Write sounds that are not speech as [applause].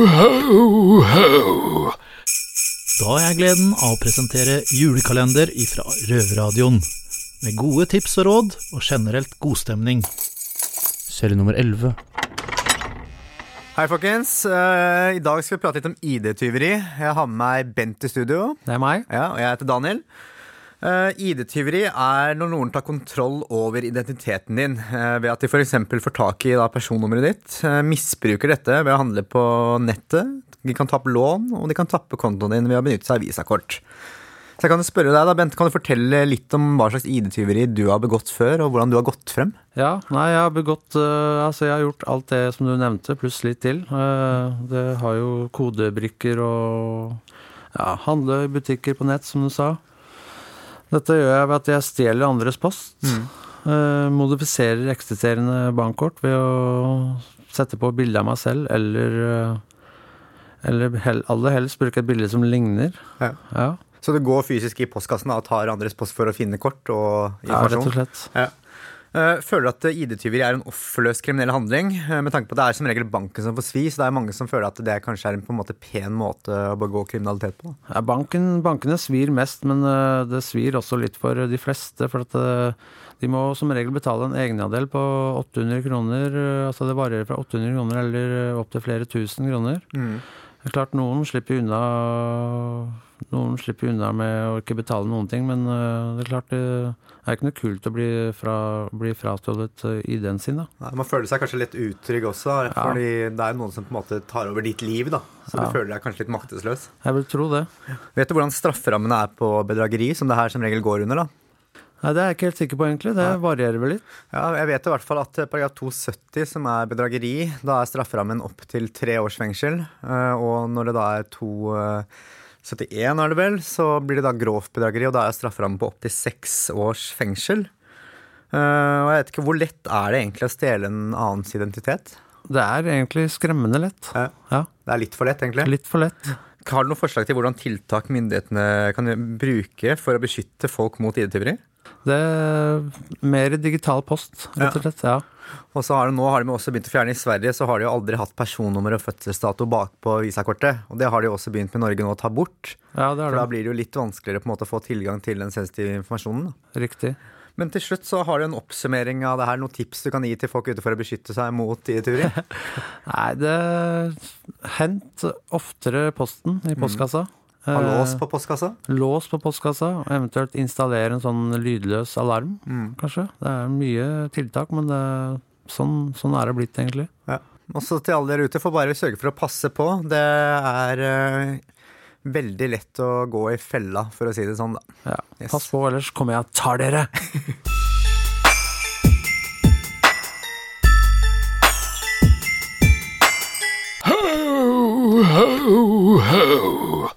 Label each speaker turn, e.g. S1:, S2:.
S1: Ho, ho.
S2: Da har jeg gleden av å presentere julekalender ifra Røverradioen. Med gode tips og råd, og generelt godstemning.
S3: Serie nummer 11.
S4: Hei, folkens. Eh, I dag skal vi prate litt om ID-tyveri. Jeg har med meg Bent i studio.
S3: Det er meg.
S4: Ja, og jeg heter Daniel. Eh, ID-tyveri er når noen tar kontroll over identiteten din uh, ved at de f.eks. får tak i da, personnummeret ditt, uh, misbruker dette ved å handle på nettet. De kan tappe lån, og de kan tappe kontoen din ved å benytte seg av visakort. Så jeg kan spørre deg da, Bent, kan du fortelle litt om hva slags ID-tyveri du har begått før, og hvordan du har gått frem?
S3: Ja, nei, jeg har begått Altså, jeg har gjort alt det som du nevnte, pluss litt til. Det har jo kodebrikker og ja, handle i butikker på nett, som du sa. Dette gjør jeg ved at jeg stjeler andres post. eh, modifiserer eksisterende bankkort ved å sette på bilde av meg selv, eller uh, eller hel, aller helst bruke et bilde som ligner.
S4: Ja.
S3: Ja,
S4: Så du går fysisk i postkassen og tar andres post for å finne kort og
S3: ja rett og slett.
S4: Ja. Eh, Føler du at ID-tyveri er en offerløs kriminell handling? Eh, Med tanke på at det er som regel banken som får svi, så det er mange som føler at det kanskje er en på en måte pen måte å begå kriminalitet på.
S3: Ja, banken, bankene svir mest, men øh, det svir også litt for de fleste. For at de må som regel betale en egenandel på 800 kroner. Altså det varierer fra 800 kroner eller opp til flere tusen kroner. Det er klart noen slipper unna Noen slipper unna med å ikke betale noen ting, men øh, det er klart det er ikke noe kult å bli, fra, bli frastjålet øh, ID-en sin, da.
S4: Nei, man føler seg kanskje litt utrygg også, fordi det er noen som på en måte tar over ditt liv. da. Så
S3: Ja.
S4: du føler deg kanskje litt maktesløs.
S3: Jeg vil tro det.
S4: Vet du hvordan strafferammene er på bedrageri, som det her som regel går under? da?
S3: Nei, Det er jeg ikke helt sikker på, egentlig. Det varierer vel litt.
S4: Ja, Jeg vet i hvert fall at eh, paragraf 270, som er bedrageri, da er strafferammen opp til tre års fengsel. Eh, Og når det da er 271, er det vel, så blir det da grovt bedrageri, og da er strafferammen på opptil seks års fengsel. Eh, Og jeg vet ikke, Hvor lett er det egentlig å stjele en annens identitet?
S3: Det er egentlig skremmende lett.
S4: Ja.
S3: Ja,
S4: Det er litt for lett, egentlig.
S3: Litt for lett.
S4: Har du noen forslag til hvordan tiltak myndighetene kan bruke for å beskytte folk mot ID-tyveri?
S3: Det er mer digital post, rett og slett. Ja.
S4: Og så har de, nå har de også begynt å fjerne I Sverige så har de jo aldri hatt personnummer og fødselsdato bakpå visakortet. Og det har de også begynt med Norge nå å ta bort.
S3: ja, det
S4: For
S3: er
S4: da blir det jo litt vanskeligere på en måte å få tilgang til den sensitive informasjonen.
S3: Riktig.
S4: Men til slutt så har du en oppsummering av det her, noen tips du kan gi til folk ute for å beskytte seg mot ID-tyveri. [laughs]
S3: Nei, det Hent oftere posten i postkassa.
S4: Ha
S3: Eh,
S4: lås på postkassa.
S3: lås på postkassa, og eventuelt installere en sånn lydløs alarm, kanskje. Det er mye tiltak, men det, sånn, sånn er det blitt, egentlig.
S4: Ja. Også til alle dere ute, får bare sørge for å passe på. Det er uh, veldig lett å gå i fella, for å si det sånn, da.
S3: Ja.
S4: Yes.
S3: Pass på, ellers kommer jeg og tar dere! [laughs]
S1: Ho, ho, ho.